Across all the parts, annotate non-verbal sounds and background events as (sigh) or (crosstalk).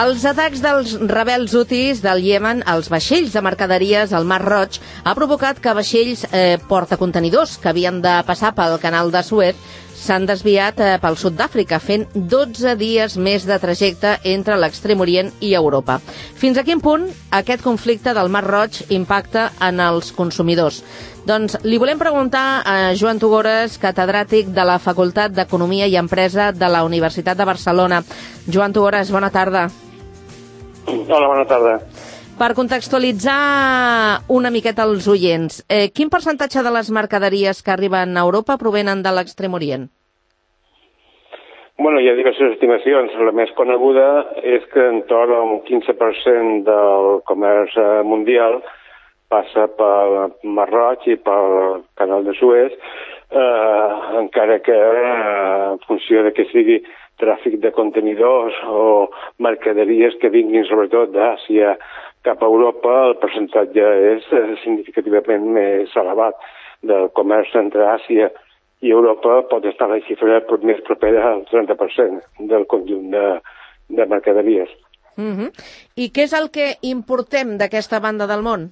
Els atacs dels rebels hutis del Iemen als vaixells de mercaderies al Mar Roig ha provocat que vaixells eh, portacontenidors que havien de passar pel canal de Suez s'han desviat eh, pel sud d'Àfrica, fent 12 dies més de trajecte entre l'extrem orient i Europa. Fins a quin punt aquest conflicte del Mar Roig impacta en els consumidors? Doncs li volem preguntar a Joan Tugores, catedràtic de la Facultat d'Economia i Empresa de la Universitat de Barcelona. Joan Tugores, bona tarda. Hola, bona tarda. Per contextualitzar una miqueta els oients, eh, quin percentatge de les mercaderies que arriben a Europa provenen de l'extrem orient? Bueno, hi ha diverses estimacions. La més coneguda és que en torn a un 15% del comerç eh, mundial passa pel Mar Roig i pel canal de Suez, eh, encara que eh, en funció de que sigui tràfic de contenidors o mercaderies que vinguin sobretot d'Àsia cap a Europa el percentatge és eh, significativament més elevat del comerç entre Àsia i Europa pot estar la xifra més propera al 30% del conjunt de, de mercaderies. Mhm. -huh. I què és el que importem d'aquesta banda del món?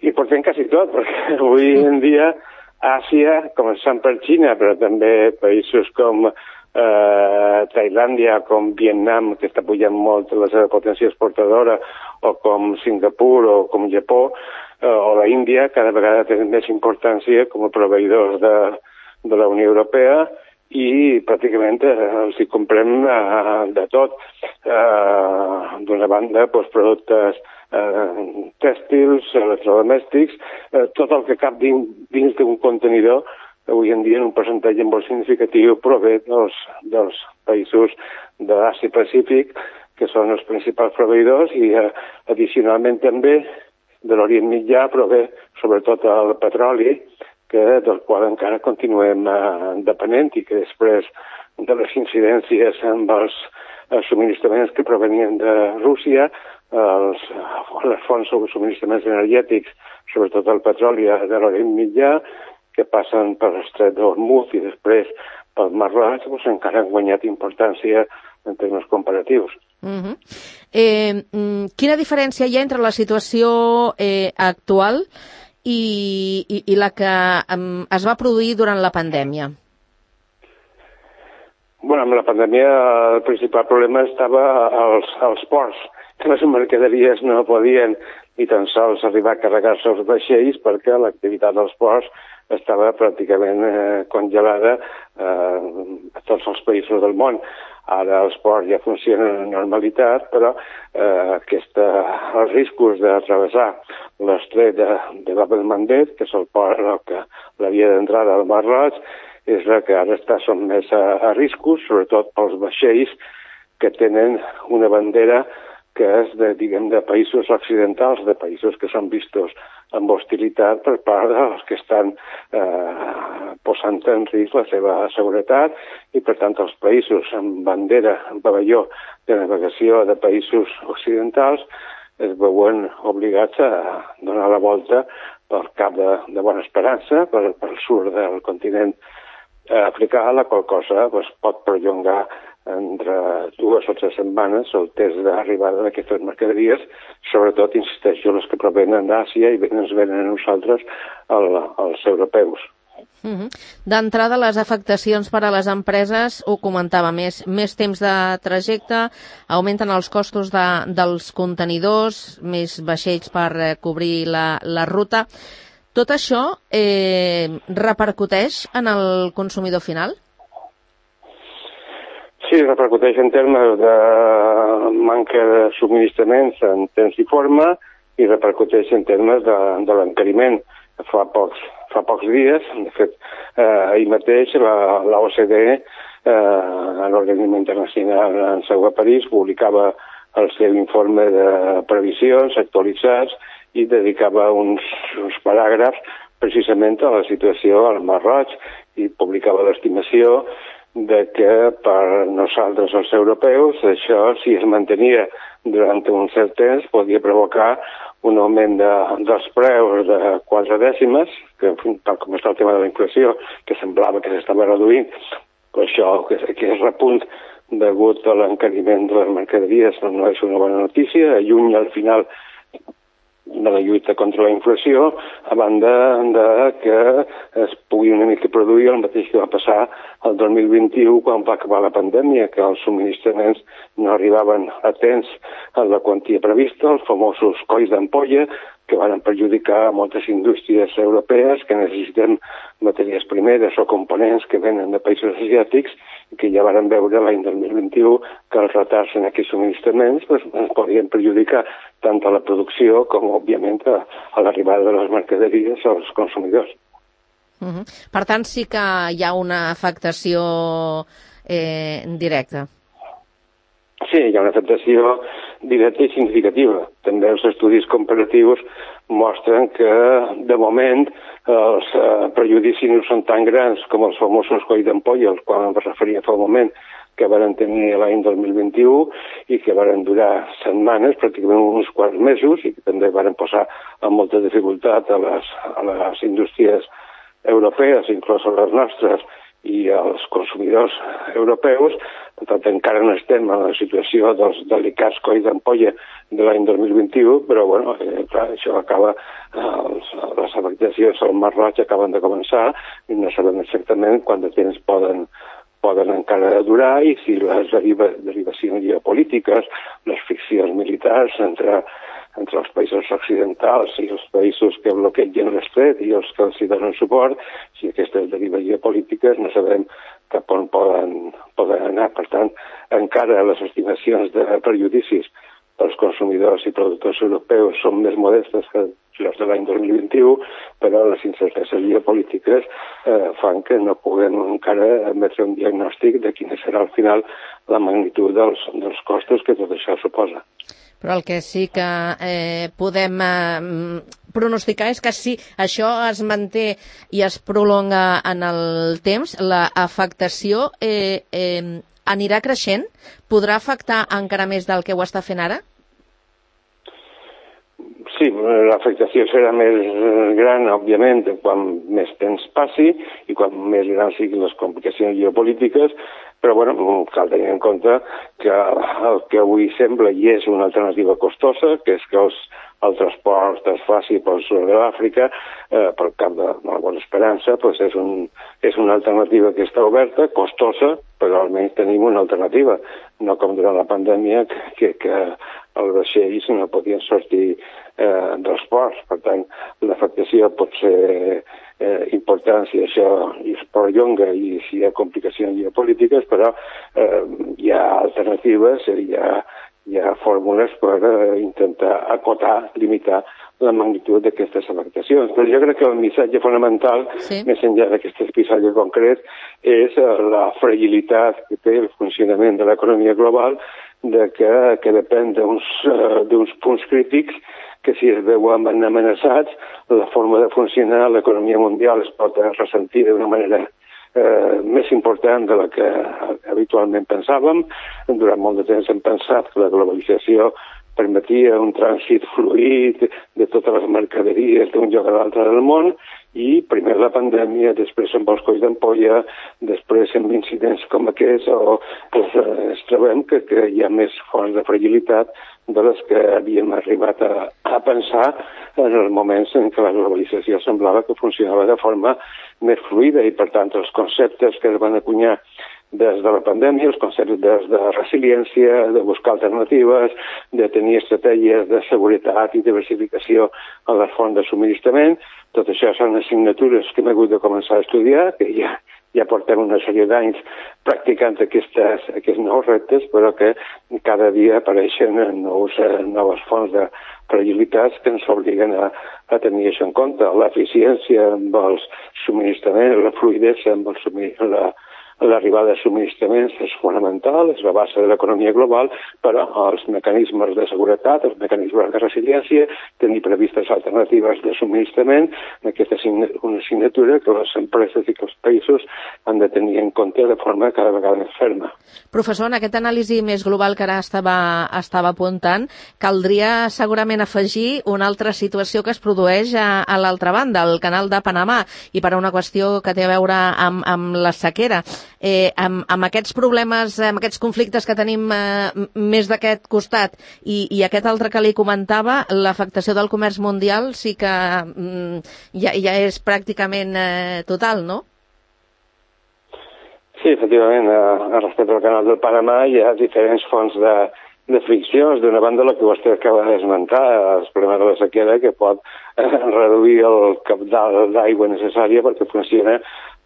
Importem quasi tot, perquè avui en dia Àsia, començant per Xina, però també països com eh, Tailàndia, com Vietnam, que està pujant molt la seva potència exportadora, o com Singapur o com Japó, eh, o la Índia, cada vegada tenen més importància com a proveïdors de, de la Unió Europea i pràcticament eh, els hi comprem eh, de tot. Eh, D'una banda, doncs, productes eh, tèxtils, electrodomèstics, eh, tot el que cap dins, dins d'un contenidor avui en dia en un percentatge molt significatiu prové dels, dels països de l'Àsia Pacífic, que són els principals proveïdors, i eh, addicionalment també de l'Orient Mitjà prové sobretot el petroli, que, del qual encara continuem eh, depenent i que després de les incidències amb els, els subministraments que provenien de Rússia, els, les fonts de subministraments energètics, sobretot el petroli de l'Orient Mitjà, que passen per l'estret d'Hormuz i després pel Mar Roig, doncs encara han guanyat importància en termes comparatius. Uh -huh. eh, mm, quina diferència hi ha entre la situació eh, actual i, i, i la que um, es va produir durant la pandèmia? Bueno, amb la pandèmia el principal problema estava als, als ports, les mercaderies no podien ni tan sols arribar a carregar-se els vaixells perquè l'activitat dels ports estava pràcticament eh, congelada eh, a tots els països del món. Ara els ports ja funcionen en normalitat, però eh, aquesta, els riscos de travessar l'estret de, de Bab Mandet, que és el port el que la via d'entrada al Mar Roig, és la que ara està sotmès a, a riscos, sobretot pels vaixells que tenen una bandera que és de, diguem, de països occidentals, de països que són vistos amb hostilitat per part dels que estan eh, posant en risc la seva seguretat i, per tant, els països amb bandera, amb pavelló de navegació de països occidentals es veuen obligats a donar la volta pel cap de, de Bona Esperança, pel, pel sud del continent africà, la qual cosa pues, pot perllongar entre dues o tres setmanes el test d'arribada d'aquestes mercaderies, sobretot, insisteixo, les que provenen d'Àsia i ens venen a nosaltres el, els europeus. Uh -huh. D'entrada, les afectacions per a les empreses, ho comentava, més, més temps de trajecte, augmenten els costos de, dels contenidors, més vaixells per eh, cobrir la, la ruta. Tot això eh, repercuteix en el consumidor final? Sí, repercuteix en termes de manca de subministraments en temps i forma i repercuteix en termes de, de l'encariment. Fa pocs, fa pocs dies, de fet, eh, ahir mateix l'OCDE, eh, l'Organisme Internacional en seu a París, publicava el seu informe de previsions actualitzats i dedicava uns, uns paràgrafs precisament a la situació al Mar Roig i publicava l'estimació de que per nosaltres els europeus això, si es mantenia durant un cert temps, podia provocar un augment de, dels preus de quatre dècimes, que tal com està el tema de la inflació, que semblava que s'estava reduint, però això, que, que és repunt degut a l'encariment de les mercaderies no és una bona notícia. Lluny al final de la lluita contra la inflació, a banda de que es pugui una mica produir el mateix que va passar el 2021 quan va acabar la pandèmia, que els subministraments no arribaven a temps a la quantia prevista, els famosos colls d'ampolla, que van perjudicar moltes indústries europees que necessiten matèries primeres o components que venen de països asiàtics que ja varen veure l'any 2021 que els retards en aquests subministraments pues, ens podien perjudicar tant a la producció com, òbviament, a, a l'arribada de les mercaderies als consumidors. Uh -huh. Per tant, sí que hi ha una afectació eh, directa. Sí, hi ha una afectació directa i significativa. També els estudis comparatius mostren que, de moment, els eh, prejudicis no són tan grans com els famosos coll d'ampolla, als quals em referia fa un moment, que varen tenir l'any 2021 i que varen durar setmanes, pràcticament uns quants mesos, i que també varen posar amb molta dificultat a les, a les indústries europees, inclús a les nostres, i els consumidors europeus, per tant, encara no estem en la situació dels delicats colls d'ampolla de l'any 2021, però, bueno, eh, clar, això acaba, eh, els, les afectacions al Mar Roig acaben de començar i no sabem exactament quant de temps poden, poden encara durar i si les deriva, derivacions geopolítiques, les ficcions militars entre entre els països occidentals i els països que bloquegen l'estret i els que els donen suport, si aquestes derives geopolítiques no sabem cap on poden, poden anar. Per tant, encara les estimacions de perjudicis pels consumidors i productors europeus són més modestes que les de l'any 2021, però les incerteses geopolítiques eh, fan que no puguem encara emetre un diagnòstic de quina serà al final la magnitud dels, dels costos que tot això suposa. Però el que sí que eh, podem eh, pronosticar és que si això es manté i es prolonga en el temps, l'afectació eh, eh, anirà creixent? Podrà afectar encara més del que ho està fent ara? Sí, l'afectació serà més gran, òbviament, quan més temps passi i quan més grans siguin les complicacions geopolítiques, però bueno, cal tenir en compte que el que avui sembla i és una alternativa costosa, que és que els, el transport es faci pel sud de l'Àfrica, eh, pel cap de, la Bona Esperança, doncs és, un, és una alternativa que està oberta, costosa, però almenys tenim una alternativa, no com durant la pandèmia, que, que, que els vaixells no podien sortir eh, dels ports. Per tant, l'afectació pot ser eh, important si això es perllonga i si hi ha complicacions geopolítiques, però eh, hi ha alternatives, hi ha, hi ha fórmules per eh, intentar acotar, limitar la magnitud d'aquestes afectacions. Però jo crec que el missatge fonamental, sí. més enllà d'aquest episodi concret, és eh, la fragilitat que té el funcionament de l'economia global, de que, que depèn d'uns uh, punts crítics que si es veuen amenaçats, la forma de funcionar l'economia mundial es pot ressentir d'una manera eh, més important de la que habitualment pensàvem. Durant molt de temps hem pensat que la globalització permetia un trànsit fluid de totes les mercaderies d'un lloc a l'altre del món i primer la pandèmia, després amb els colls d'ampolla, després amb incidents com aquests, o doncs, eh, ens trobem que, que hi ha més fonts de fragilitat de les que havíem arribat a, a pensar en els moments en què la globalització semblava que funcionava de forma més fluida i, per tant, els conceptes que es van acunyar des de la pandèmia, els conceptes de, resiliència, de buscar alternatives, de tenir estratègies de seguretat i diversificació en les fonts de subministrament. Tot això són assignatures que hem hagut de començar a estudiar, que ja ja portem una sèrie d'anys practicant aquestes, aquests nous reptes, però que cada dia apareixen nous, noves fonts de fragilitats que ens obliguen a, a tenir això en compte. L'eficiència amb els subministraments, la fluidesa amb el subministrament, la, L'arribada de subministraments és fonamental, és la base de l'economia global, però els mecanismes de seguretat, els mecanismes de resiliència, tenir previstes alternatives de subministrament, aquesta és una assignatura que les empreses i que els països han de tenir en compte de forma cada vegada més ferma. Professor, en aquest anàlisi més global que ara estava, estava apuntant, caldria segurament afegir una altra situació que es produeix a, a l'altra banda, al canal de Panamà, i per a una qüestió que té a veure amb, amb la sequera. Eh, amb, amb aquests problemes, amb aquests conflictes que tenim eh, més d'aquest costat i, i aquest altre que li comentava, l'afectació del comerç mundial sí que mm, ja, ja és pràcticament eh, total, no? Sí, efectivament, a, respecte al canal del Panamà hi ha diferents fonts de, de friccions. D'una banda, el que vostè acaba d'esmentar, el problema de la sequera, que pot eh, reduir el capdalt d'aigua necessària perquè funciona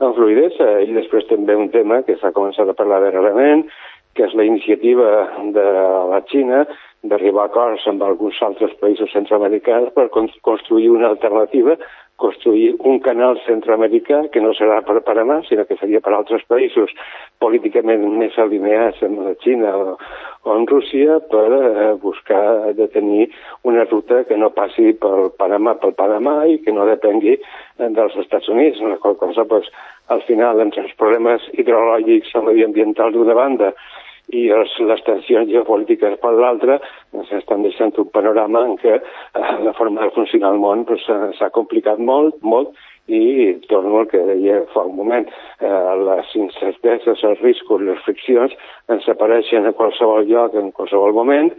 amb fluidesa. I després també un tema que s'ha començat a parlar darrerament, que és la iniciativa de la Xina d'arribar a acords amb alguns altres països centroamericans per construir una alternativa construir un canal centroamericà que no serà per Panamà, sinó que seria per altres països políticament més alineats amb la Xina o, o amb Rússia per eh, buscar de tenir una ruta que no passi pel Panamà pel Panamà i que no depengui eh, dels Estats Units, qual cosa pues, al final entre els problemes hidrològics o mediambientals d'una banda i els, les tensions geopolítiques per l'altra ens estan deixant un panorama en què eh, la forma de funcionar el món s'ha pues, complicat molt, molt, i torno al que deia fa un moment, eh, les incerteses, els riscos, les friccions ens apareixen a qualsevol lloc, en qualsevol moment,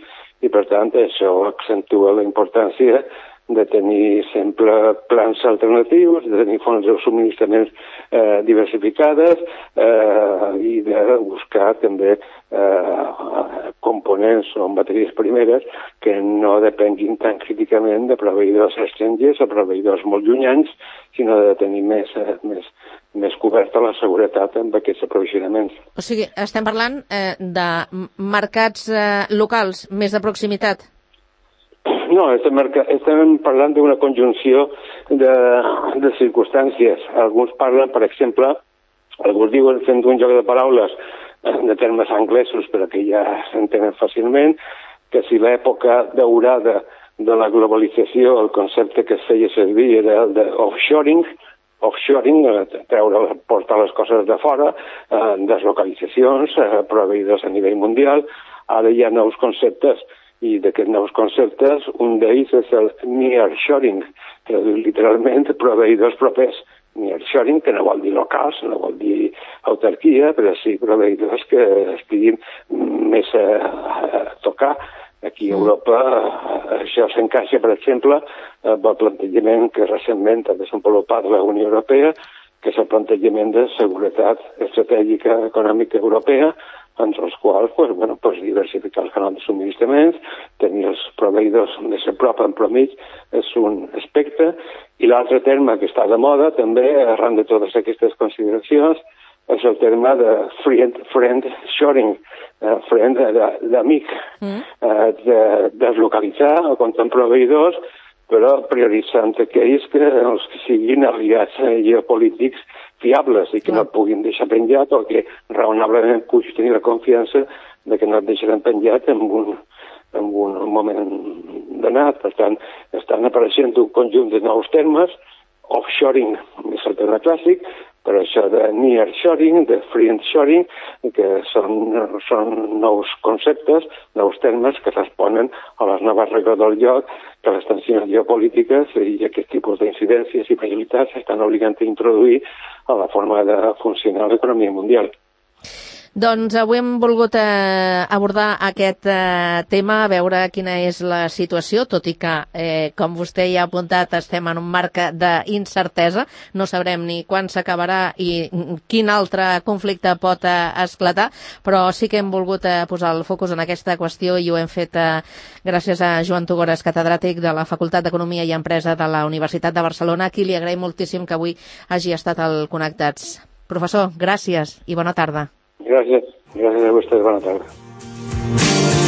i per tant això accentua la importància de tenir sempre plans alternatius, de tenir fonts de subministraments eh, diversificades eh, i de buscar també eh, components o matèries primeres que no depenguin tan críticament de proveïdors estrangers o proveïdors molt llunyans, sinó de tenir més, eh, més, més coberta la seguretat amb aquests aprovisionaments. O sigui, estem parlant eh, de mercats eh, locals, més de proximitat? No, estem, estem parlant d'una conjunció de, de circumstàncies. Alguns parlen, per exemple, alguns diuen fent un joc de paraules de termes anglesos, però que ja s'entenen fàcilment, que si l'època daurada de la globalització, el concepte que es feia servir era de offshoring, offshoring, eh, treure, portar les coses de fora, eh, deslocalitzacions, eh, proveïdors a nivell mundial, ara hi ha nous conceptes i d'aquests nous conceptes, un d'ells és el nearshoring, traduït literalment (laughs) proveïdors propers. Nearshoring, que no vol dir locals, no vol dir autarquia, però sí proveïdors que estiguin més a, a tocar. Aquí a Europa això s'encaixa, per exemple, amb el plantejament que recentment ha desenvolupat la Unió Europea, que és el plantejament de seguretat estratègica econòmica europea, entre els quals pues, bueno, pues, diversificar els canals de subministraments, tenir els proveïdors més a prop en promig és un aspecte, i l'altre terme que està de moda també, arran de totes aquestes consideracions, és el terme de friend, friend shoring, eh, friend d'amic, mm. eh, de deslocalitzar o comptar proveïdors, però prioritzant aquells que, els que siguin aliats eh, geopolítics fiables i que no et puguin deixar penjat o que raonablement puguis tenir la confiança de que no et deixaran penjat en un, en un moment donat. Per tant, estan apareixent un conjunt de nous termes, offshoring és el terme clàssic, però això de nearshoring, de friendshoring, que són, són nous conceptes, nous termes que responen a les noves regles del lloc que les tensions geopolítiques i aquest tipus d'incidències i fragilitats estan obligant a introduir a la forma de funcionar l'economia mundial. Doncs avui hem volgut eh, abordar aquest eh, tema, a veure quina és la situació, tot i que, eh, com vostè ja ha apuntat, estem en un marc d'incertesa. No sabrem ni quan s'acabarà i quin altre conflicte pot eh, esclatar, però sí que hem volgut eh, posar el focus en aquesta qüestió i ho hem fet eh, gràcies a Joan Tugores, catedràtic de la Facultat d'Economia i Empresa de la Universitat de Barcelona, a qui li agraïm moltíssim que avui hagi estat al Connectats. Professor, gràcies i bona tarda. Gràcies. Gràcies a vostès. Bona tarda.